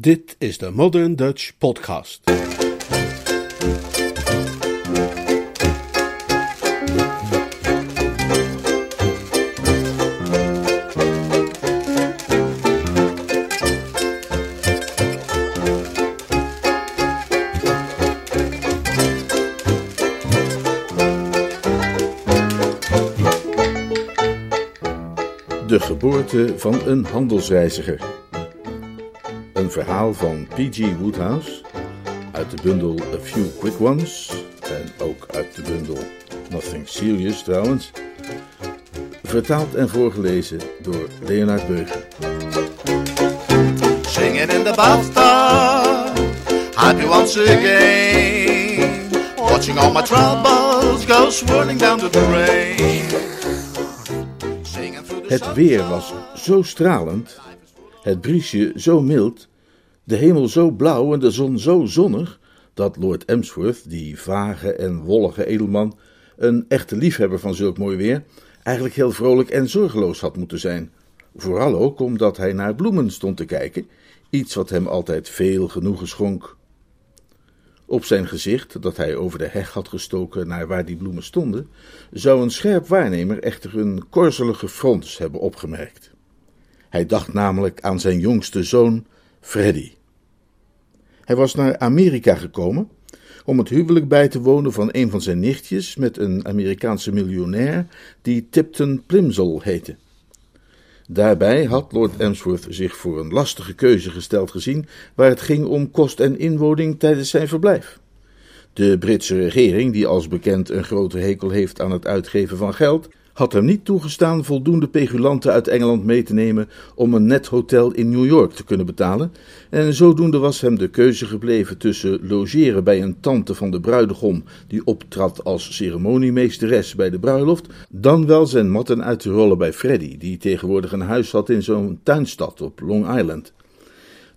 Dit is de Modern Dutch Podcast. De geboorte van een handelsreiziger. Een verhaal van P.G. Woodhouse uit de bundel A Few Quick Ones en ook uit de bundel Nothing Serious trouwens. Vertaald en voorgelezen door Leonard Beuger. Singing in the bathtub, happy once again. Watching all my troubles go swirling down the drain. Het weer was zo stralend, het briesje zo mild, de hemel zo blauw en de zon zo zonnig, dat Lord Emsworth, die vage en wollige edelman, een echte liefhebber van zulk mooi weer, eigenlijk heel vrolijk en zorgeloos had moeten zijn. Vooral ook omdat hij naar bloemen stond te kijken, iets wat hem altijd veel genoegen schonk. Op zijn gezicht, dat hij over de heg had gestoken naar waar die bloemen stonden, zou een scherp waarnemer echter een korzelige frons hebben opgemerkt. Hij dacht namelijk aan zijn jongste zoon, Freddy. Hij was naar Amerika gekomen om het huwelijk bij te wonen van een van zijn nichtjes met een Amerikaanse miljonair die Tipton Plimsoll heette. Daarbij had Lord Emsworth zich voor een lastige keuze gesteld gezien, waar het ging om kost en inwoning tijdens zijn verblijf. De Britse regering, die als bekend een grote hekel heeft aan het uitgeven van geld, had hem niet toegestaan voldoende pegulanten uit Engeland mee te nemen om een net hotel in New York te kunnen betalen, en zodoende was hem de keuze gebleven tussen logeren bij een tante van de bruidegom die optrad als ceremoniemeesteres bij de bruiloft, dan wel zijn matten uit te rollen bij Freddy, die tegenwoordig een huis had in zo'n tuinstad op Long Island.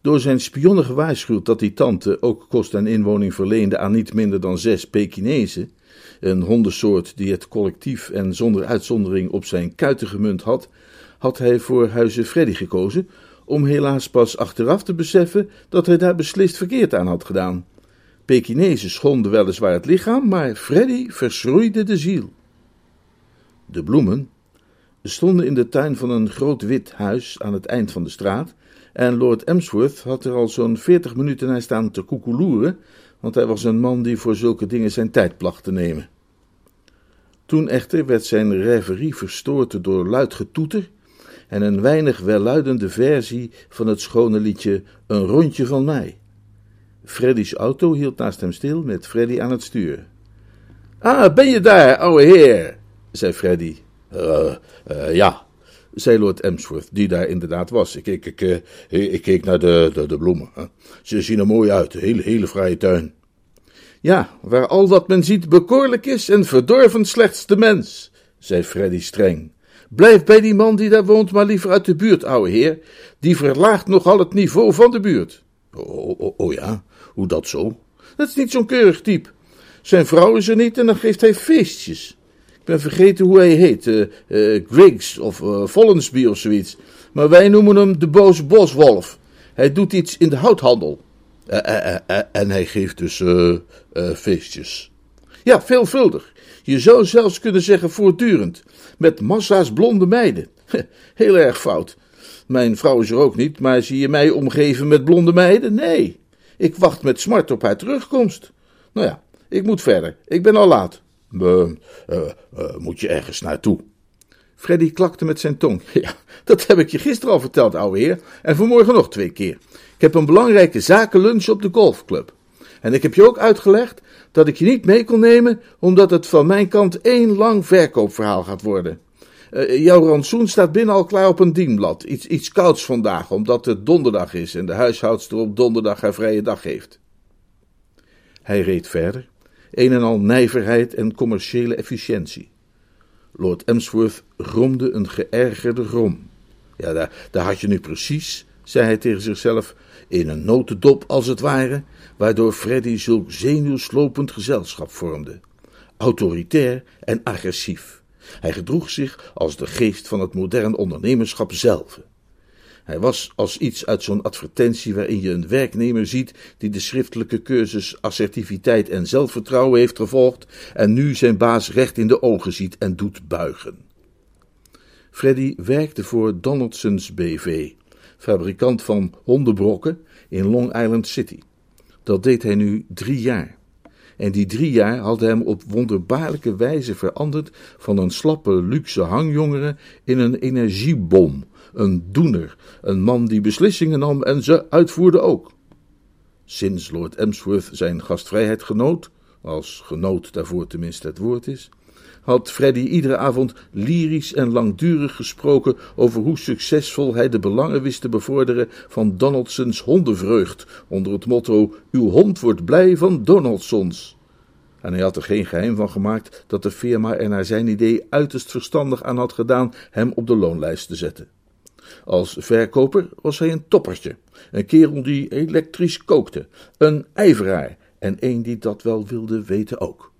Door zijn spionnen gewaarschuwd dat die tante ook kost en inwoning verleende aan niet minder dan zes Pekinezen, een hondensoort die het collectief en zonder uitzondering op zijn kuiten gemunt had, had hij voor huizen Freddy gekozen, om helaas pas achteraf te beseffen dat hij daar beslist verkeerd aan had gedaan. Pekinezen schonden weliswaar het lichaam, maar Freddy verschroeide de ziel. De bloemen stonden in de tuin van een groot wit huis aan het eind van de straat, en Lord Emsworth had er al zo'n veertig minuten naar staan te koekeloeren, want hij was een man die voor zulke dingen zijn tijd placht te nemen. Toen echter werd zijn rêverie verstoord door luid getoeter en een weinig welluidende versie van het schone liedje Een rondje van mij. Freddy's auto hield naast hem stil met Freddy aan het stuur. Ah, ben je daar, ouwe heer? zei Freddy. Eh, ja, zei Lord Emsworth, die daar inderdaad was. Ik, ik, eh, keek naar de, de, de bloemen. Ze zien er mooi uit, een hele, hele fraaie tuin. Ja, waar al wat men ziet bekoorlijk is en verdorven slechts de mens, zei Freddy streng. Blijf bij die man die daar woont, maar liever uit de buurt, ouwe heer. Die verlaagt nogal het niveau van de buurt. Oh, oh, oh ja, hoe dat zo? Dat is niet zo'n keurig type. Zijn vrouw is er niet en dan geeft hij feestjes. Ik ben vergeten hoe hij heet, eh, eh, Griggs of uh, Follensby of zoiets. Maar wij noemen hem de boze boswolf. Hij doet iets in de houthandel. Eh, eh, eh, en hij geeft dus feestjes. Ja, veelvuldig. Je zou zelfs kunnen zeggen voortdurend. Met massa's blonde meiden. Heel erg fout. Mijn vrouw is er ook niet, maar zie je mij omgeven met blonde meiden? Nee. Ik wacht met smart op haar terugkomst. Nou ja, ik moet verder. Ik ben al laat. Moet je ergens naartoe? Freddy klakte met zijn tong. Ja, dat heb ik je gisteren al verteld, ouwe heer. En vanmorgen nog twee keer. Ik heb een belangrijke zakenlunch op de golfclub. En ik heb je ook uitgelegd dat ik je niet mee kon nemen, omdat het van mijn kant één lang verkoopverhaal gaat worden. Eh, jouw rantsoen staat binnen al klaar op een dienblad. Iets, iets kouds vandaag, omdat het donderdag is en de huishoudster op donderdag haar vrije dag heeft. Hij reed verder, een en al nijverheid en commerciële efficiëntie. Lord Emsworth gromde een geërgerde grom. Ja, daar, daar had je nu precies, zei hij tegen zichzelf, in een notendop als het ware, waardoor Freddy zulk zenuwslopend gezelschap vormde. Autoritair en agressief. Hij gedroeg zich als de geest van het modern ondernemerschap zelf. Hij was als iets uit zo'n advertentie waarin je een werknemer ziet die de schriftelijke cursus assertiviteit en zelfvertrouwen heeft gevolgd en nu zijn baas recht in de ogen ziet en doet buigen. Freddy werkte voor Donaldson's BV, fabrikant van hondenbrokken in Long Island City. Dat deed hij nu drie jaar. En die drie jaar hadden hem op wonderbaarlijke wijze veranderd van een slappe, luxe hangjongere in een energiebom, een doener, een man die beslissingen nam en ze uitvoerde ook. Sinds Lord Emsworth zijn gastvrijheid genoot, als genoot daarvoor tenminste het woord is, had Freddy iedere avond lyrisch en langdurig gesproken over hoe succesvol hij de belangen wist te bevorderen van Donaldsons hondenvreugd, onder het motto: Uw hond wordt blij van Donaldsons. En hij had er geen geheim van gemaakt dat de firma er naar zijn idee uiterst verstandig aan had gedaan hem op de loonlijst te zetten. Als verkoper was hij een toppertje, een kerel die elektrisch kookte, een ijveraar en een die dat wel wilde weten ook.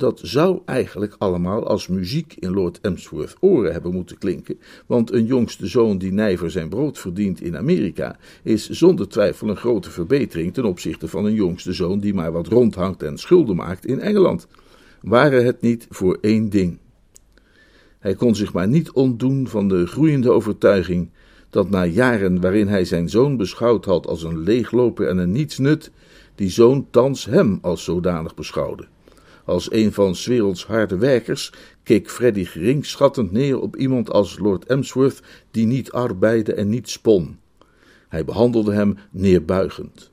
Dat zou eigenlijk allemaal als muziek in Lord Emsworth oren hebben moeten klinken, want een jongste zoon die nijver zijn brood verdient in Amerika is zonder twijfel een grote verbetering ten opzichte van een jongste zoon die maar wat rondhangt en schulden maakt in Engeland. Waren het niet voor één ding. Hij kon zich maar niet ontdoen van de groeiende overtuiging dat na jaren waarin hij zijn zoon beschouwd had als een leegloper en een nietsnut, die zoon thans hem als zodanig beschouwde. Als een van werelds harde werkers keek Freddy geringschattend neer op iemand als Lord Emsworth, die niet arbeidde en niet spon. Hij behandelde hem neerbuigend.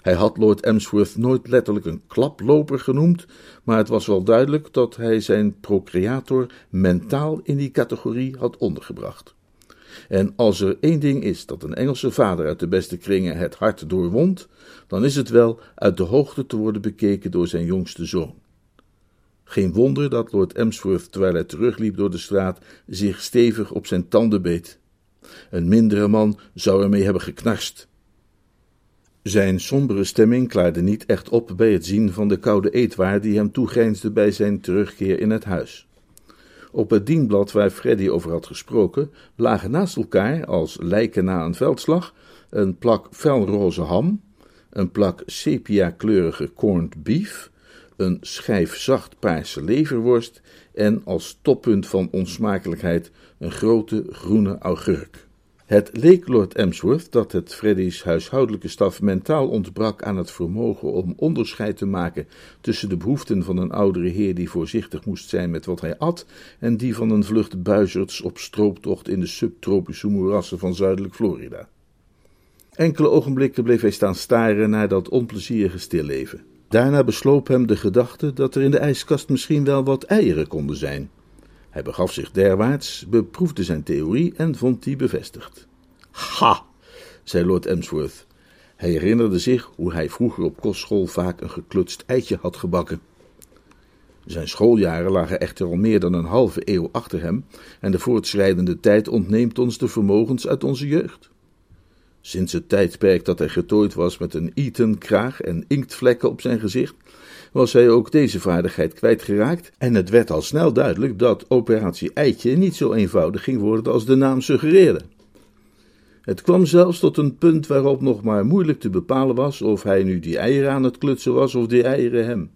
Hij had Lord Emsworth nooit letterlijk een klaploper genoemd, maar het was wel duidelijk dat hij zijn procreator mentaal in die categorie had ondergebracht. En als er één ding is dat een Engelse vader uit de beste kringen het hart doorwond, dan is het wel uit de hoogte te worden bekeken door zijn jongste zoon. Geen wonder dat Lord Emsworth, terwijl hij terugliep door de straat, zich stevig op zijn tanden beet. Een mindere man zou ermee hebben geknarst. Zijn sombere stemming klaarde niet echt op bij het zien van de koude eetwaar die hem toegrijnsde bij zijn terugkeer in het huis. Op het dienblad waar Freddy over had gesproken, lagen naast elkaar, als lijken na een veldslag, een plak felroze ham, een plak sepia-kleurige corned beef, een schijf zacht paarse leverworst en als toppunt van onsmakelijkheid een grote groene augurk. Het leek Lord Emsworth dat het Freddy's huishoudelijke staf mentaal ontbrak aan het vermogen om onderscheid te maken tussen de behoeften van een oudere heer die voorzichtig moest zijn met wat hij at, en die van een vlucht buizerds op strooptocht in de subtropische moerassen van zuidelijk Florida. Enkele ogenblikken bleef hij staan staren naar dat onplezierige stilleven. Daarna besloop hem de gedachte dat er in de ijskast misschien wel wat eieren konden zijn. Hij begaf zich derwaarts, beproefde zijn theorie en vond die bevestigd. Ha, zei Lord Emsworth. Hij herinnerde zich hoe hij vroeger op kostschool vaak een geklutst eitje had gebakken. Zijn schooljaren lagen echter al meer dan een halve eeuw achter hem, en de voortschrijdende tijd ontneemt ons de vermogens uit onze jeugd. Sinds het tijdperk dat hij getooid was met een Eton-kraag en inktvlekken op zijn gezicht, was hij ook deze vaardigheid kwijtgeraakt en het werd al snel duidelijk dat operatie Eitje niet zo eenvoudig ging worden als de naam suggereerde. Het kwam zelfs tot een punt waarop nog maar moeilijk te bepalen was of hij nu die eieren aan het klutsen was of die eieren hem.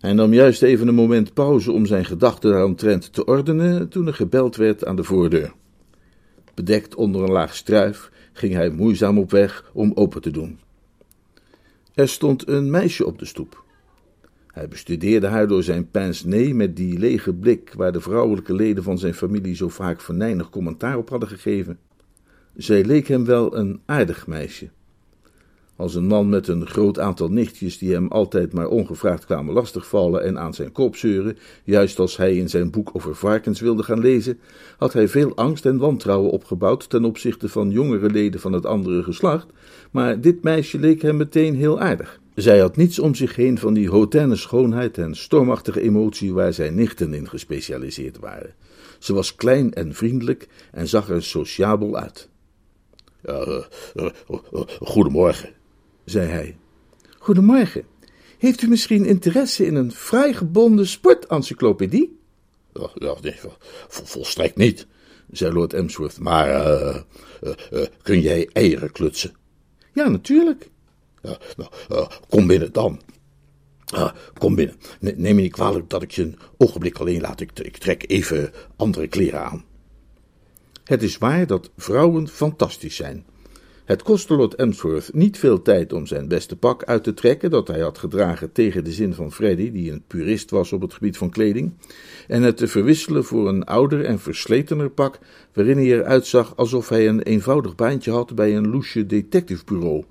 Hij nam juist even een moment pauze om zijn gedachten daaromtrent te ordenen toen er gebeld werd aan de voordeur. Bedekt onder een laag struif ging hij moeizaam op weg om open te doen. Er stond een meisje op de stoep. Hij bestudeerde haar door zijn pince-nez met die lege blik waar de vrouwelijke leden van zijn familie zo vaak venijnig commentaar op hadden gegeven. Zij leek hem wel een aardig meisje. Als een man met een groot aantal nichtjes die hem altijd maar ongevraagd kwamen lastigvallen en aan zijn kop zeuren, juist als hij in zijn boek over varkens wilde gaan lezen, had hij veel angst en wantrouwen opgebouwd ten opzichte van jongere leden van het andere geslacht, maar dit meisje leek hem meteen heel aardig. Zij had niets om zich heen van die hautaine schoonheid en stormachtige emotie waar zijn nichten in gespecialiseerd waren. Ze was klein en vriendelijk en zag er sociabel uit. Uh, uh, uh, goedemorgen, zei hij. Goedemorgen. Heeft u misschien interesse in een fraai gebonden sportencyclopedie? Nee, volstrekt niet, zei Lord Emsworth. Maar uh, uh, kun jij eieren klutsen? Ja, natuurlijk. nou, kom binnen dan. kom binnen. neem me niet kwalijk dat ik je een ogenblik alleen laat. Ik, ik trek even andere kleren aan. Het is waar dat vrouwen fantastisch zijn. Het kostte Lord Emsworth niet veel tijd om zijn beste pak uit te trekken, dat hij had gedragen tegen de zin van Freddy, die een purist was op het gebied van kleding, en het te verwisselen voor een ouder en versletener pak, waarin hij eruit zag alsof hij een eenvoudig baantje had bij een loesje detectivebureau.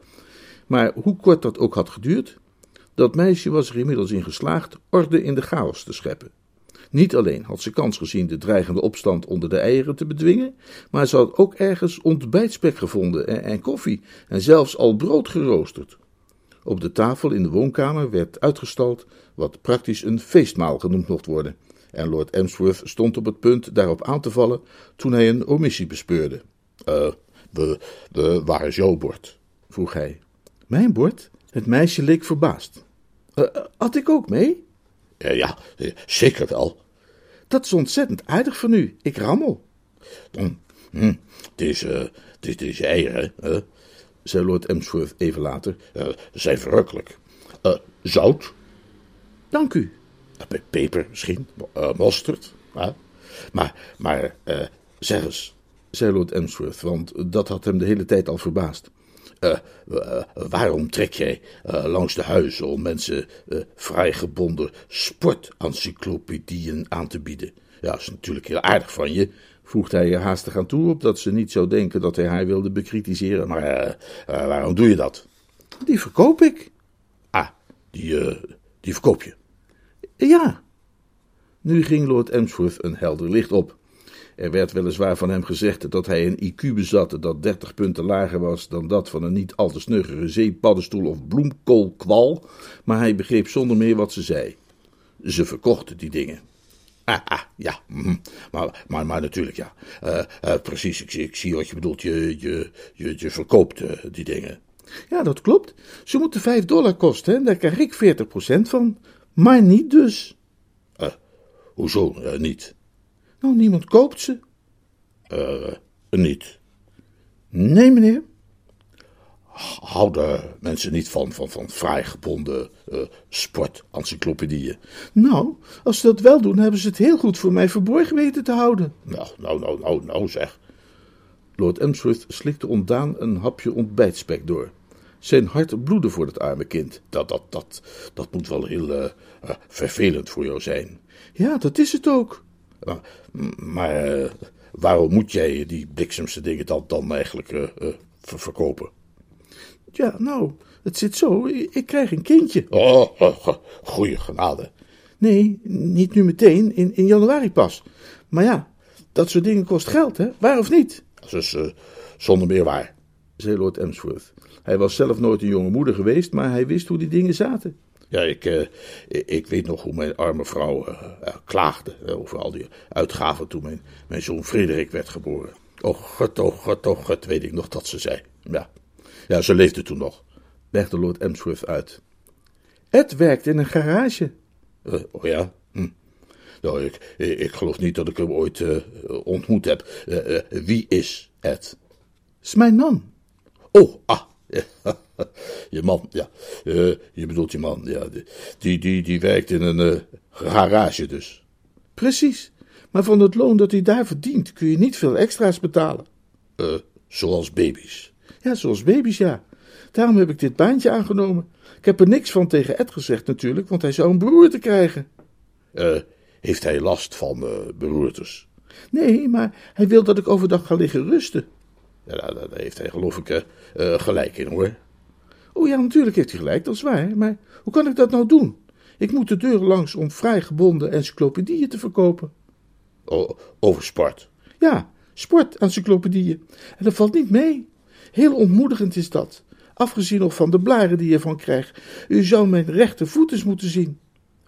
Maar hoe kort dat ook had geduurd, dat meisje was er inmiddels in geslaagd orde in de chaos te scheppen. Niet alleen had ze kans gezien de dreigende opstand onder de eieren te bedwingen, maar ze had ook ergens ontbijtspek gevonden en, koffie en zelfs al brood geroosterd. Op de tafel in de woonkamer werd uitgestald wat praktisch een feestmaal genoemd mocht worden. En Lord Emsworth stond op het punt daarop aan te vallen toen hij een omissie bespeurde. Uh, we, we, waar is jouw bord? vroeg hij. Mijn bord? Het meisje leek verbaasd. Uh, had ik ook mee? Ja, ja, zeker wel. Dat is ontzettend aardig van u. Ik rammel. Hm, het, is, uh, het, is, eieren, hè? zei Lord Emsworth even later. Uh, zijn verrukkelijk. Uh, zout? Dank u. Peper misschien, mosterd. Maar, maar zeg eens, zei Lord Emsworth, want dat had hem de hele tijd al verbaasd. Uh, waarom trek jij uh, langs de huizen om mensen vrijgebonden sportencyclopedieën aan te bieden? Ja, dat is natuurlijk heel aardig van je, voegde hij er haastig aan toe, opdat ze niet zou denken dat hij haar wilde bekritiseren. Maar waarom doe je dat? Die verkoop ik. Ah, die, die verkoop je? Ja. Nu ging Lord Emsworth een helder licht op. Er werd weliswaar van hem gezegd dat hij een IQ bezat dat 30 punten lager was dan dat van een niet al te snuggere zeepaddenstoel of bloemkoolkwal, maar hij begreep zonder meer wat ze zei. Ze verkochten die dingen. Ah, ah ja, mm, maar, maar, maar natuurlijk ja. Uh, uh, precies, ik, ik, zie wat je bedoelt. Je, je, je, je verkoopt uh, die dingen. Ja, dat klopt. Ze moeten 5 dollar kosten en daar krijg ik 40% van. Maar niet dus. hoezo niet? Nou, niemand koopt ze. Eh, niet. Nee, meneer. Houden mensen niet van, van, van vrijgebonden uh, sportencyclopedieën? Nou, als ze dat wel doen, hebben ze het heel goed voor mij verborgen weten te houden. Nou, nou, nou, nou, nou zeg. Lord Emsworth slikte ontdaan een hapje ontbijtspek door. Zijn hart bloedde voor het arme kind. Dat, dat, dat, dat moet wel heel uh, vervelend voor jou zijn. Ja, dat is het ook. Maar, maar uh, waarom moet jij die bliksemse dingen dan, dan eigenlijk uh, uh, verkopen? Ja, nou, het zit zo. Ik krijg een kindje. Oh, oh goeie genade. Nee, niet nu meteen, in, in januari pas. Maar ja, dat soort dingen kost geld, hè? Waar of niet? Dat is zonder meer waar, zei Lord Emsworth. Hij was zelf nooit een jonge moeder geweest, maar hij wist hoe die dingen zaten. Ja, ik, uh, ik weet nog hoe mijn arme vrouw uh, klaagde over al die uitgaven toen mijn, mijn zoon Frederik werd geboren. Och, god, god, oh, weet ik nog dat ze zei. Ja, ja ze leefde toen nog, legde Lord Emsworth uit. Ed werkt in een garage. Uh, oh ja? Hm. Nou, ik, ik geloof niet dat ik hem ooit ontmoet heb. wie is Ed? Is mijn man. Oh, ah, je man, ja. Uh, je bedoelt je man, ja. Die, die, die werkt in een uh, garage dus. Precies. Maar van het loon dat hij daar verdient kun je niet veel extra's betalen. Uh, zoals baby's. Ja, zoals baby's, ja. Daarom heb ik dit baantje aangenomen. Ik heb er niks van tegen Ed gezegd natuurlijk, want hij zou een beroerte krijgen. heeft hij last van beroertes? Nee, maar hij wil dat ik overdag ga liggen rusten. Ja, daar, heeft hij geloof ik uh, gelijk in hoor. Oh ja, natuurlijk heeft hij gelijk, dat is waar. Maar hoe kan ik dat nou doen? Ik moet de deur langs om vrijgebonden encyclopedieën te verkopen. over sport? Ja, sportencyclopedieën. En dat valt niet mee. Heel ontmoedigend is dat. Afgezien nog van de blaren die je ervan krijgt. U zou mijn rechtervoet eens moeten zien.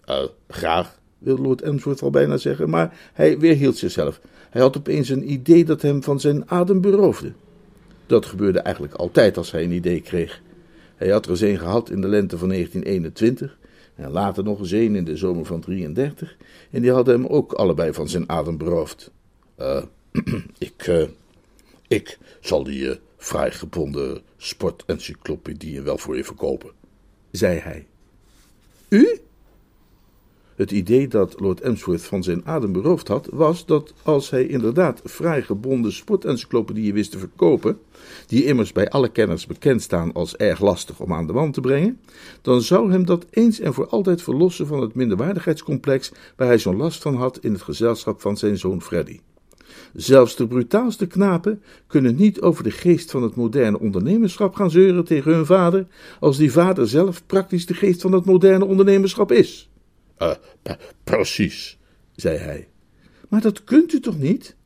Uh, graag, wilde Lord Emsworth al bijna zeggen, maar hij weerhield zichzelf. Hij had opeens een idee dat hem van zijn adem beroofde. Dat gebeurde eigenlijk altijd als hij een idee kreeg. Hij had er eens een gehad in de lente van 1921 en later nog eens een in de zomer van 33 en die hadden hem ook allebei van zijn adem beroofd. Uh, ik, uh, ik zal die uh, vrijgebonden sportencyclopedieën wel voor je verkopen, zei hij. U? Het idee dat Lord Emsworth van zijn adem beroofd had, was dat als hij inderdaad vrijgebonden sportencyclopedieën wist te verkopen, die immers bij alle kenners bekend staan als erg lastig om aan de man te brengen, dan zou hem dat eens en voor altijd verlossen van het minderwaardigheidscomplex waar hij zo'n last van had in het gezelschap van zijn zoon Freddy. Zelfs de brutaalste knapen kunnen niet over de geest van het moderne ondernemerschap gaan zeuren tegen hun vader, als die vader zelf praktisch de geest van het moderne ondernemerschap is. Uh, precies, zei hij. Maar dat kunt u toch niet?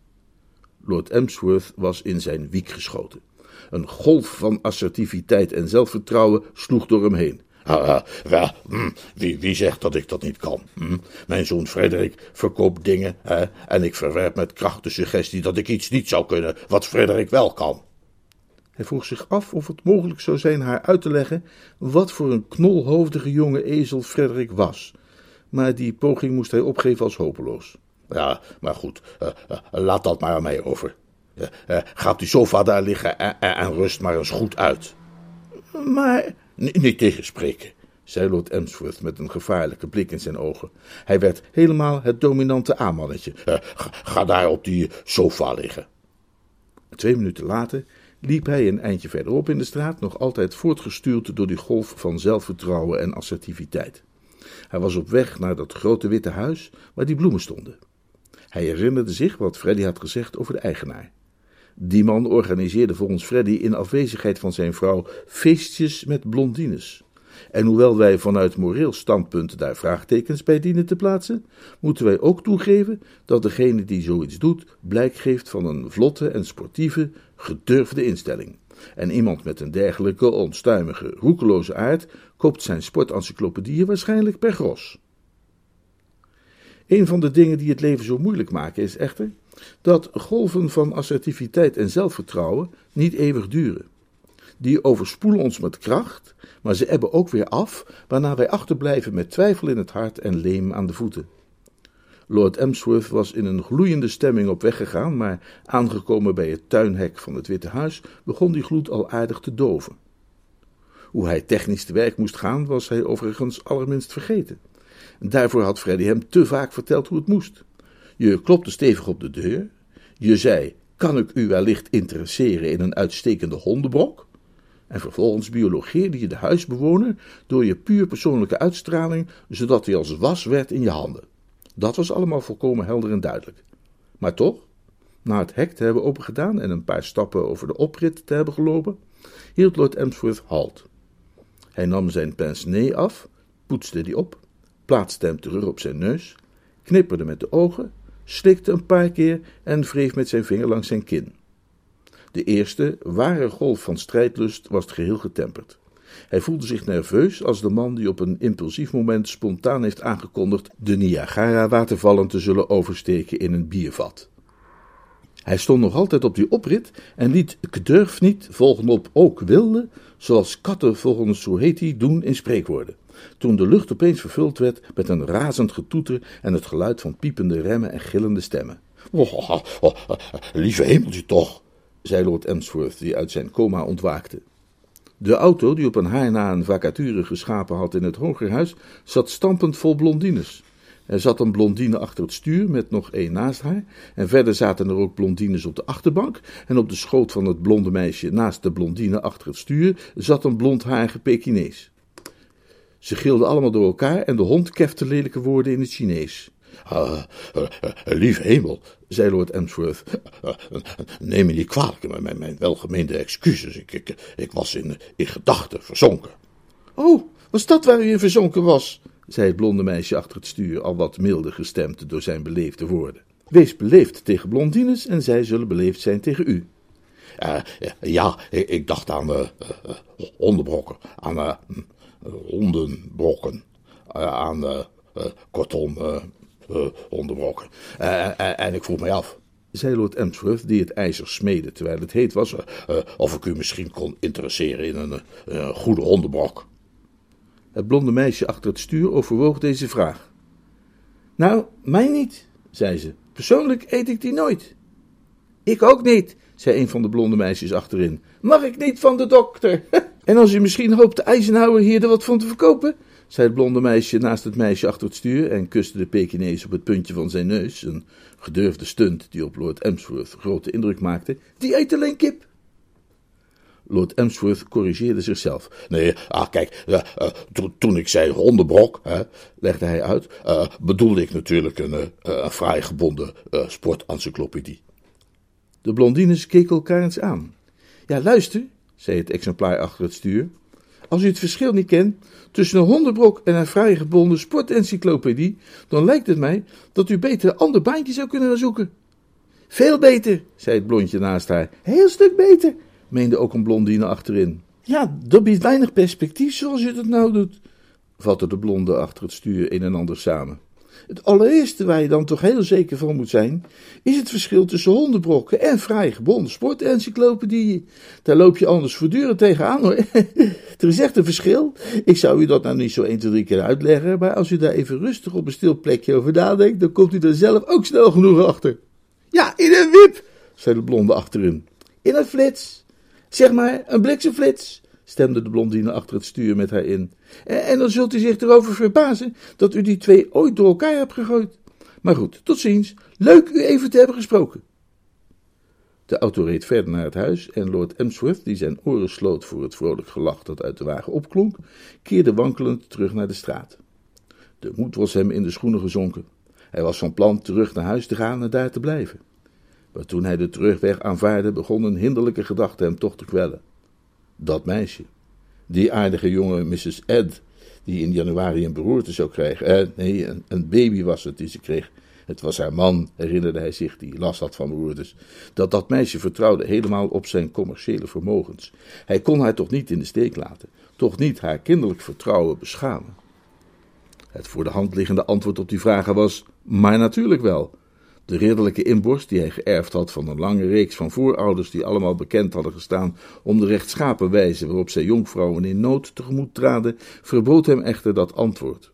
Lord Emsworth was in zijn wiek geschoten. Een golf van assertiviteit en zelfvertrouwen sloeg door hem heen. Ah, ah, hm, wie, wie, zegt dat ik dat niet kan? Hm? Mijn zoon Frederik verkoopt dingen hè, en ik verwerp met kracht de suggestie dat ik iets niet zou kunnen wat Frederik wel kan. Hij vroeg zich af of het mogelijk zou zijn haar uit te leggen wat voor een knolhoofdige jonge ezel Frederik was maar die poging moest hij opgeven als hopeloos. Ja, maar goed, uh, uh, laat dat maar aan mij over. Uh, ga op die sofa daar liggen en, rust maar eens goed uit. Maar... Niet tegenspreken, zei Lord Emsworth met een gevaarlijke blik in zijn ogen. Hij werd helemaal het dominante aanmannetje. Ga, ga daar op die sofa liggen. Twee minuten later liep hij een eindje verderop in de straat, nog altijd voortgestuurd door die golf van zelfvertrouwen en assertiviteit. Hij was op weg naar dat grote witte huis waar die bloemen stonden. Hij herinnerde zich wat Freddy had gezegd over de eigenaar. Die man organiseerde volgens Freddy in afwezigheid van zijn vrouw feestjes met blondines. En hoewel wij vanuit moreel standpunt daar vraagtekens bij dienen te plaatsen, moeten wij ook toegeven dat degene die zoiets doet blijk geeft van een vlotte en sportieve, gedurfde instelling. En iemand met een dergelijke onstuimige, roekeloze aard koopt zijn sportencyclopedieën waarschijnlijk per gros. Een van de dingen die het leven zo moeilijk maken is echter dat golven van assertiviteit en zelfvertrouwen niet eeuwig duren. Die overspoelen ons met kracht, maar ze ebben ook weer af, waarna wij achterblijven met twijfel in het hart en leem aan de voeten. Lord Emsworth was in een gloeiende stemming op weg gegaan, maar aangekomen bij het tuinhek van het Witte Huis begon die gloed al aardig te doven. Hoe hij technisch te werk moest gaan, was hij overigens allerminst vergeten. Daarvoor had Freddy hem te vaak verteld hoe het moest. Je klopte stevig op de deur. Je zei: Kan ik u wellicht interesseren in een uitstekende hondenbrok? En vervolgens biologeerde je de huisbewoner door je puur persoonlijke uitstraling, zodat hij als was werd in je handen. Dat was allemaal volkomen helder en duidelijk. Maar toch, na het hek te hebben opengedaan en een paar stappen over de oprit te hebben gelopen, hield Lord Emsworth halt. Hij nam zijn pince af, poetste die op, plaatste hem terug op zijn neus, knipperde met de ogen, slikte een paar keer en wreef met zijn vinger langs zijn kin. De eerste, ware golf van strijdlust was geheel getemperd. Hij voelde zich nerveus als de man die op een impulsief moment spontaan heeft aangekondigd de Niagara-watervallen te zullen oversteken in een biervat. Hij stond nog altijd op die oprit en liet ik durf niet volgen op ook wilde, zoals katten volgens Soheti doen in spreekwoorden. Toen de lucht opeens vervuld werd met een razend getoeter en het geluid van piepende remmen en gillende stemmen. Oh, oh, oh, lieve hemeltje toch, zei Lord Emsworth, die uit zijn coma ontwaakte. De auto, die op een haar na een vacature geschapen had in het hogerhuis, zat stampend vol blondines. Er zat een blondine achter het stuur met nog één naast haar. En verder zaten er ook blondines op de achterbank. En op de schoot van het blonde meisje naast de blondine achter het stuur zat een blondharige Pekinees. Ze gilden allemaal door elkaar en de hond kefte lelijke woorden in het Chinees. Uh, uh, lieve hemel, zei Lord Emsworth, neem me niet kwalijk, mijn, mijn welgemeende excuses. Ik, ik, ik was in, in gedachten verzonken. Oh, was dat waar u in verzonken was? Zei het blonde meisje achter het stuur, al wat milder gestemd door zijn beleefde woorden. Wees beleefd tegen blondines en zij zullen beleefd zijn tegen u. Uh, ja, ik, dacht aan uh, hondenbrokken, aan hondenbrokken, aan, kortom, hondenbrokken. en ik vroeg mij af, zei Lord Emsworth, die het ijzer smedde terwijl het heet was, of ik u misschien kon interesseren in een goede hondenbrok. Het blonde meisje achter het stuur overwoog deze vraag. Nou, mij niet, zei ze. Persoonlijk eet ik die nooit. Ik ook niet, zei een van de blonde meisjes achterin. Mag ik niet van de dokter? en als u misschien hoopt de Eisenhower hier er wat van te verkopen? zei het blonde meisje naast het meisje achter het stuur en kuste de Pekinees op het puntje van zijn neus. Een gedurfde stunt die op Lord Emsworth grote indruk maakte. Die eet alleen kip. Lord Emsworth corrigeerde zichzelf. Nee, ah, kijk, uh, uh, toen ik zei hondenbrok, hè, legde hij uit, uh, bedoelde ik natuurlijk een, een fraai gebonden sportencyclopedie. De blondines keken elkaar eens aan. Ja, luister, zei het exemplaar achter het stuur. Als u het verschil niet kent tussen een hondenbrok en een fraai gebonden sportencyclopedie, dan lijkt het mij dat u beter een ander baantje zou kunnen zoeken. Veel beter, zei het blondje naast haar. Heel stuk beter, meende ook een blondine achterin. Ja, dat biedt weinig perspectief zoals je dat nou doet, vatte de blonde achter het stuur een en ander samen. Het allereerste waar je dan toch heel zeker van moet zijn, is het verschil tussen hondenbrokken en vrij gebonden sportencyclopedieën. Daar loop je anders voortdurend tegenaan hoor. er is echt een verschil. Ik zou u dat nou niet zo 1, 2, 3 keer uitleggen, maar als u daar even rustig op een stil plekje over nadenkt, dan komt u er zelf ook snel genoeg achter. Ja, in een wip, zei de blonde achterin. In een flits. Zeg maar, een bliksemflits, stemde de blondine achter het stuur met haar in. En, dan zult u zich erover verbazen dat u die twee ooit door elkaar hebt gegooid. Maar goed, tot ziens. Leuk u even te hebben gesproken. De auto reed verder naar het huis en Lord Emsworth, die zijn oren sloot voor het vrolijk gelach dat uit de wagen opklonk, keerde wankelend terug naar de straat. De moed was hem in de schoenen gezonken. Hij was van plan terug naar huis te gaan en daar te blijven. Maar toen hij de terugweg aanvaarde, begon een hinderlijke gedachte hem toch te kwellen. Dat meisje, die aardige jonge Mrs. Ed, die in januari een beroerte zou krijgen. Eh, nee, een, een baby was het die ze kreeg. Het was haar man, herinnerde hij zich, die last had van beroertes. Dat dat meisje vertrouwde helemaal op zijn commerciële vermogens. Hij kon haar toch niet in de steek laten, toch niet haar kinderlijk vertrouwen beschamen. Het voor de hand liggende antwoord op die vragen was: maar natuurlijk wel. De ridderlijke inborst die hij geërfd had van een lange reeks van voorouders die allemaal bekend hadden gestaan om de rechtschapen wijze waarop zij jonkvrouwen in nood tegemoet traden, verbood hem echter dat antwoord.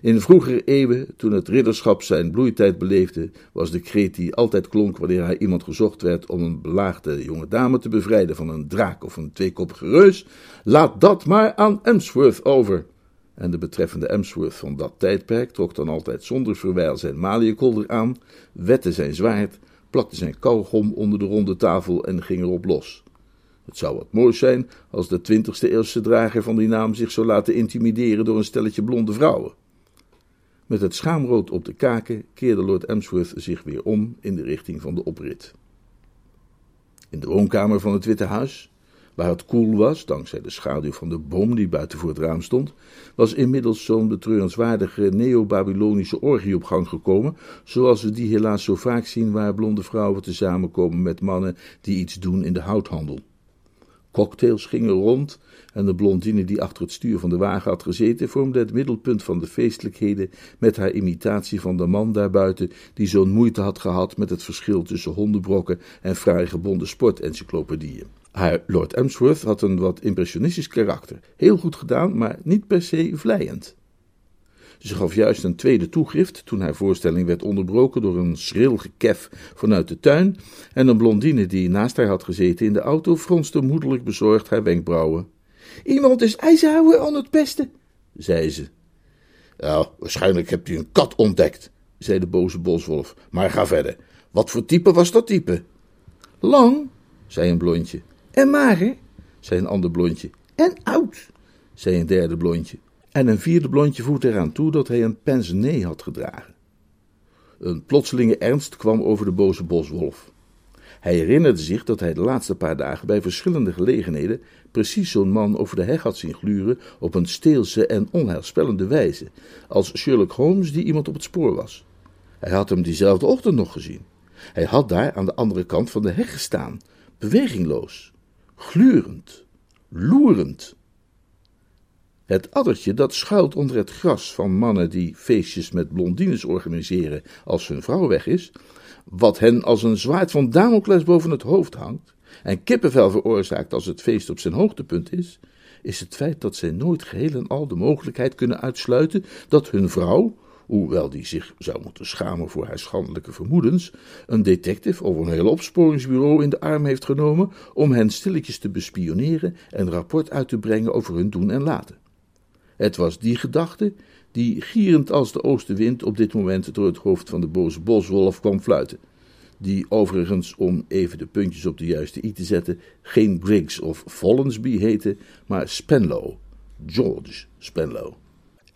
In vroegere eeuwen, toen het ridderschap zijn bloeitijd beleefde, was de kreet die altijd klonk wanneer hij iemand gezocht werd om een belaagde jonge dame te bevrijden van een draak of een tweekoppige reus: laat dat maar aan Emsworth over en de betreffende Emsworth van dat tijdperk trok dan altijd zonder verwijl zijn maliënkolder aan, wette zijn zwaard, plakte zijn kauwgom onder de ronde tafel en ging erop los. Het zou wat moois zijn als de twintigste eeuwse drager van die naam zich zou laten intimideren door een stelletje blonde vrouwen. Met het schaamrood op de kaken keerde Lord Emsworth zich weer om in de richting van de oprit. In de woonkamer van het Witte Huis Waar het koel was, dankzij de schaduw van de boom die buiten voor het raam stond, was inmiddels zo'n betreurenswaardige neo-Babylonische orgie op gang gekomen, zoals we die helaas zo vaak zien waar blonde vrouwen te samenkomen met mannen die iets doen in de houthandel. Cocktails gingen rond en de blondine die achter het stuur van de wagen had gezeten vormde het middelpunt van de feestelijkheden met haar imitatie van de man daarbuiten die zo'n moeite had gehad met het verschil tussen hondenbrokken en fraai gebonden sportencyclopedieën. Haar Lord Emsworth had een wat impressionistisch karakter. Heel goed gedaan, maar niet per se vlijend. Ze gaf juist een tweede toegift toen haar voorstelling werd onderbroken door een schril gekef vanuit de tuin en een blondine die naast haar had gezeten in de auto fronste moedelijk bezorgd haar wenkbrauwen. Iemand is Eisenhower aan het pesten, zei ze. Nou, waarschijnlijk hebt u een kat ontdekt, zei de boze boswolf. Maar ga verder. Wat voor type was dat type? Lang, zei een blondje. En mager, zei een ander blondje. En oud, zei een derde blondje. En een vierde blondje voegde eraan toe dat hij een pensionee had gedragen. Een plotselinge ernst kwam over de boze boswolf. Hij herinnerde zich dat hij de laatste paar dagen bij verschillende gelegenheden precies zo'n man over de heg had zien gluren op een steelse en onheilspellende wijze, als Sherlock Holmes die iemand op het spoor was. Hij had hem diezelfde ochtend nog gezien. Hij had daar aan de andere kant van de heg gestaan, bewegingloos, glurend, loerend. Het addertje dat schuilt onder het gras van mannen die feestjes met blondines organiseren als hun vrouw weg is, wat hen als een zwaard van Damocles boven het hoofd hangt en kippenvel veroorzaakt als het feest op zijn hoogtepunt is, is het feit dat zij nooit geheel en al de mogelijkheid kunnen uitsluiten dat hun vrouw, hoewel die zich zou moeten schamen voor haar schandelijke vermoedens, een detective of een hele opsporingsbureau in de arm heeft genomen om hen stilletjes te bespioneren en rapport uit te brengen over hun doen en laten. Het was die gedachte die, gierend als de oostenwind, op dit moment door het hoofd van de boze boswolf kwam fluiten. Die overigens, om even de puntjes op de juiste i te zetten, geen Briggs of Follensby heette, maar Spenlow. George Spenlow.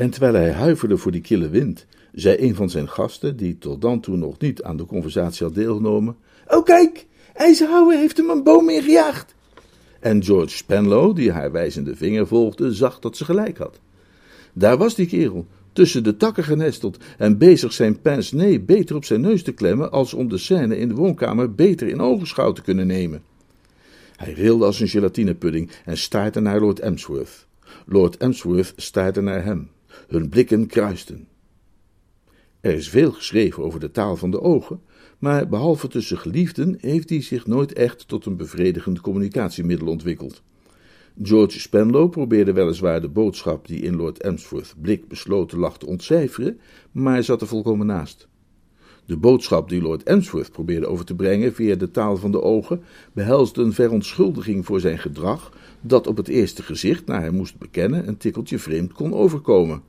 En terwijl hij huiverde voor die kille wind, zei een van zijn gasten, die tot dan toe nog niet aan de conversatie had deelgenomen: Oh, kijk, IJzerhouwer heeft hem een boom ingejaagd. En George Spenlow, die haar wijzende vinger volgde, zag dat ze gelijk had. Daar was die kerel, tussen de takken genesteld en bezig zijn pince beter op zijn neus te klemmen als om de scène in de woonkamer beter in ogenschouw te kunnen nemen. Hij rilde als een gelatinepudding en staarde naar Lord Emsworth. Lord Emsworth staarde naar hem. Hun blikken kruisten. Er is veel geschreven over de taal van de ogen, maar behalve tussen geliefden heeft die zich nooit echt tot een bevredigend communicatiemiddel ontwikkeld. George Spenlow probeerde weliswaar de boodschap die in Lord Emsworth's blik besloten lag te ontcijferen, maar zat er volkomen naast. De boodschap die Lord Emsworth probeerde over te brengen via de taal van de ogen behelsde een verontschuldiging voor zijn gedrag, dat op het eerste gezicht, naar hij moest bekennen, een tikkeltje vreemd kon overkomen.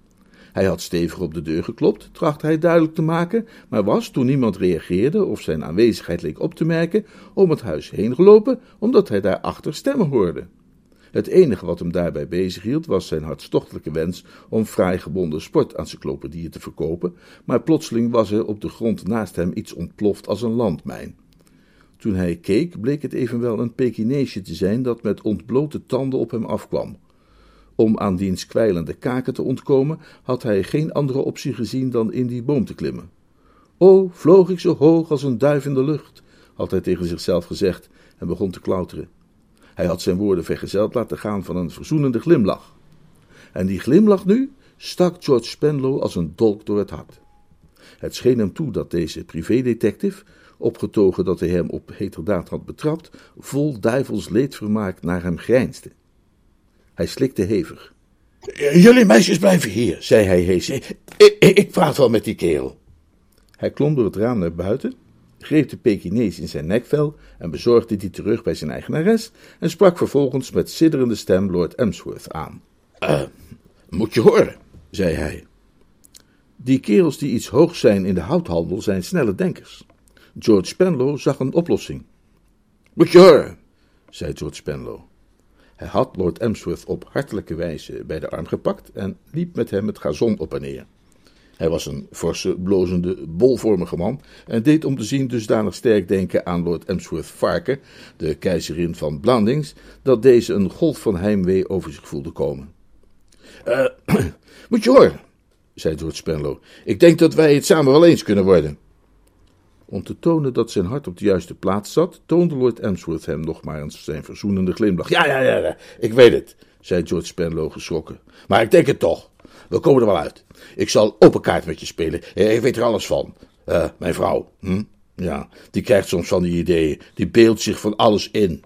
Hij had stevig op de deur geklopt, trachtte hij duidelijk te maken, maar was, toen niemand reageerde of zijn aanwezigheid leek op te merken, om het huis heen gelopen, omdat hij daarachter stemmen hoorde. Het enige wat hem daarbij bezighield was zijn hartstochtelijke wens om fraai gebonden sportencyclopedieën te verkopen, maar plotseling was er op de grond naast hem iets ontploft als een landmijn. Toen hij keek, bleek het evenwel een Pekineesje te zijn dat met ontblote tanden op hem afkwam. Om aan diens kwijlende kaken te ontkomen, had hij geen andere optie gezien dan in die boom te klimmen. O, vloog ik zo hoog als een duif in de lucht, had hij tegen zichzelf gezegd en begon te klauteren. Hij had zijn woorden vergezeld laten gaan van een verzoenende glimlach. En die glimlach nu stak George Spenlow als een dolk door het hart. Het scheen hem toe dat deze privédetective, opgetogen dat hij hem op heterdaad had betrapt, vol duivels leedvermaak naar hem grijnsde. Hij slikte hevig. Jullie meisjes blijven hier, zei hij hees. Ik, ik, ik praat wel met die kerel. Hij klom door het raam naar buiten greep de Pekinees in zijn nekvel en bezorgde die terug bij zijn eigenares en sprak vervolgens met sidderende stem Lord Emsworth aan. Uh, moet je horen, zei hij. Die kerels die iets hoog zijn in de houthandel zijn snelle denkers. George Spenlow zag een oplossing. Horen, zei George Spenlow. Hij had Lord Emsworth op hartelijke wijze bij de arm gepakt en liep met hem het gazon op en neer. Hij was een forse, blozende, bolvormige man en deed om te zien dusdanig sterk denken aan Lord Emsworth Varken, de keizerin van Blandings, dat deze een golf van heimwee over zich voelde komen. Uh, moet je horen, zei George Spenlow. Ik denk dat wij het samen wel eens kunnen worden. Om te tonen dat zijn hart op de juiste plaats zat, toonde Lord Emsworth hem nog maar eens zijn verzoenende glimlach. Ja, ja, ja, ik weet het, zei George Spenlow geschrokken. Maar ik denk het toch. We komen er wel uit. Ik zal open kaart met je spelen. Ik weet er alles van. Uh, mijn vrouw, hm? Ja, die krijgt soms van die ideeën. Die beeldt zich van alles in.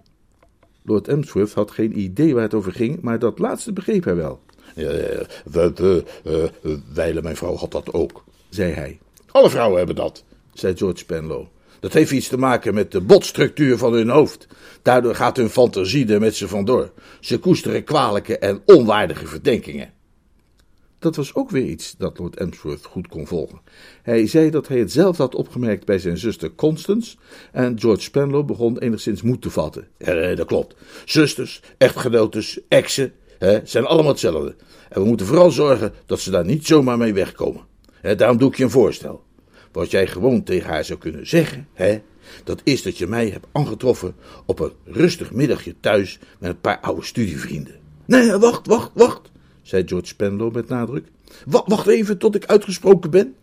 Lord Emsworth had geen idee waar het over ging, maar dat laatste begreep hij wel. Ja, we, we, uh, wijlen mijn vrouw had dat ook, zei hij. Alle vrouwen hebben dat, zei George Spenlow. Dat heeft iets te maken met de botstructuur van hun hoofd. Daardoor gaat hun fantasie er met ze vandoor. Ze koesteren kwalijke en onwaardige verdenkingen. Dat was ook weer iets dat Lord Emsworth goed kon volgen. Hij zei dat hij het zelf had opgemerkt bij zijn zuster Constance en George Spenlow begon enigszins moed te vatten. Ja, dat klopt. Zusters, echtgenotes, exen, hè, zijn allemaal hetzelfde. En we moeten vooral zorgen dat ze daar niet zomaar mee wegkomen. Daarom doe ik je een voorstel. Wat jij gewoon tegen haar zou kunnen zeggen, hè, dat is dat je mij hebt aangetroffen op een rustig middagje thuis met een paar oude studievrienden. Nee, wacht, wacht, wacht zei George Spenlow met nadruk. Wacht even tot ik uitgesproken ben.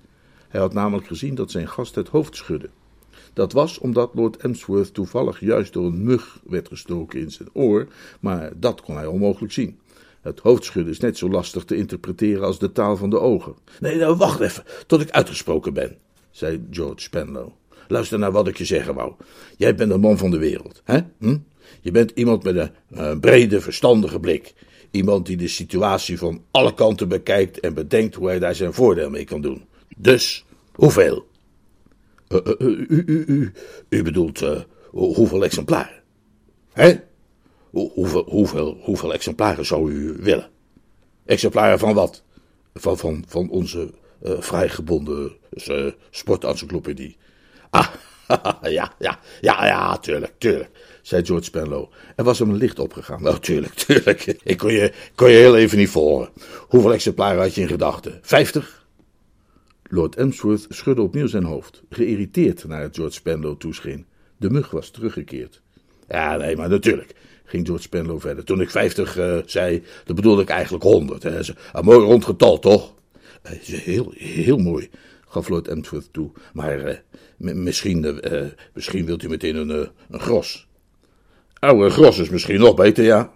Hij had namelijk gezien dat zijn gast het hoofd schudde. Dat was omdat Lord Emsworth toevallig juist door een mug werd gestoken in zijn oor, maar dat kon hij onmogelijk zien. Het hoofdschudden is net zo lastig te interpreteren als de taal van de ogen. Nee, nou, wacht even tot ik uitgesproken ben, zei George Spenlow. Luister naar wat ik je zeggen wou. Jij bent een man van de wereld, hè? Hm? Je bent iemand met een brede, verstandige blik. Iemand die de situatie van alle kanten bekijkt en bedenkt hoe hij daar zijn voordeel mee kan doen. Dus, hoeveel? Uh, u, u, u, u, bedoelt hoeveel exemplaren? Hè? hoeveel, hoeveel, hoeveel exemplaren zou u willen? Exemplaren van wat? Van, van, van onze vrijgebonden uh, sportencyclopedie. Ah, ja, ja, ja, ja, tuurlijk, tuurlijk, zei George Spenlow. Er was hem een licht opgegaan. Nou, tuurlijk, tuurlijk. Ik kon je, kon je heel even niet volgen. Hoeveel exemplaren had je in gedachten? Vijftig? Lord Emsworth schudde opnieuw zijn hoofd, geïrriteerd naar het George Spenlow toescheen. De mug was teruggekeerd. Ja, nee, maar natuurlijk, ging George Spenlow verder. Toen ik vijftig uh, zei, dan bedoelde ik eigenlijk honderd. Een mooi rond getal, toch? Uh, heel, heel mooi, gaf Lord Emsworth toe. Maar uh, misschien, misschien wilt u meteen een, een gros. Een gros is misschien nog beter, ja.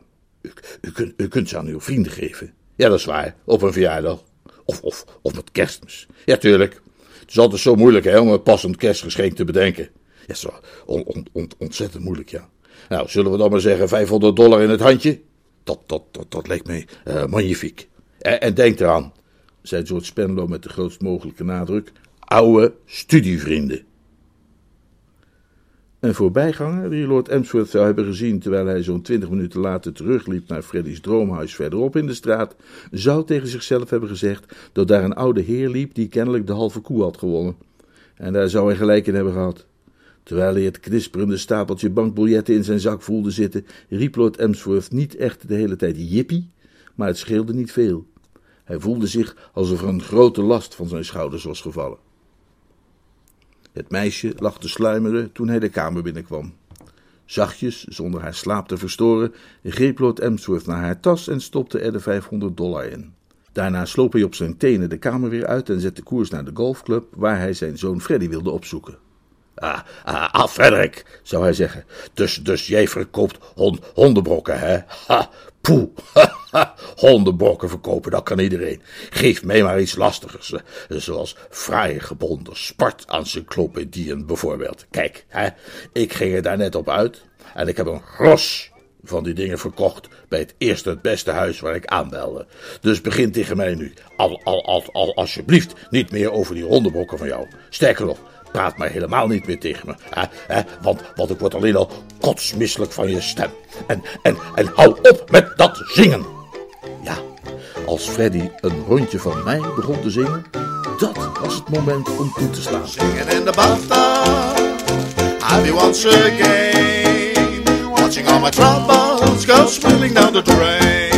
U, kunt, u kunt ze aan uw vrienden geven. Ja, dat is waar, op een verjaardag. Of, of, of met kerstmis. Ja, tuurlijk. Het is altijd zo moeilijk hè, om een passend kerstgeschenk te bedenken. Ja, zo on, on, on, ontzettend moeilijk, ja. Nou, zullen we dan maar zeggen 500 dollar in het handje? Dat, dat, dat, dat leek mij uh, magnifiek. En, en, denk eraan, zei George Spenlow met de grootst mogelijke nadruk, oude studievrienden. Een voorbijganger, die Lord Emsworth zou hebben gezien terwijl hij zo'n twintig minuten later terugliep naar Freddy's droomhuis verderop in de straat, zou tegen zichzelf hebben gezegd dat daar een oude heer liep die kennelijk de halve koe had gewonnen. En daar zou hij gelijk in hebben gehad. Terwijl hij het knisperende stapeltje bankbiljetten in zijn zak voelde zitten, riep Lord Emsworth niet echt de hele tijd jippie, maar het scheelde niet veel. Hij voelde zich alsof er een grote last van zijn schouders was gevallen. Het meisje lag te sluimeren toen hij de kamer binnenkwam. Zachtjes, zonder haar slaap te verstoren, greep Lord Emsworth naar haar tas en stopte er de 500 dollar in. Daarna sloop hij op zijn tenen de kamer weer uit en zette koers naar de golfclub waar hij zijn zoon Freddy wilde opzoeken. Ah, ah, Frederik, zou hij zeggen. Dus, dus jij verkoopt hond, hondenbrokken, hè? Ha, ha, hondenbrokken verkopen, dat kan iedereen. Geef mij maar iets lastigers, zoals fraaie gebonden sportencyclopedieën bijvoorbeeld. Kijk, hè, ik ging er daar net op uit en ik heb een gros van die dingen verkocht bij het eerste het beste huis waar ik aanbelde. Dus begin tegen mij nu, al, al, al, al alsjeblieft niet meer over die hondenbrokken van jou. Sterker nog, praat maar helemaal niet meer tegen me. Hè, hè, want, want ik word alleen al kotsmisselijk van je stem. En, en, en hou op met dat zingen. Ja, als Freddy een rondje van mij begon te zingen, dat was het moment om toe te slaan. Singing in the bathtub, I'll be once again. Watching all my troubles go swirling down the drain.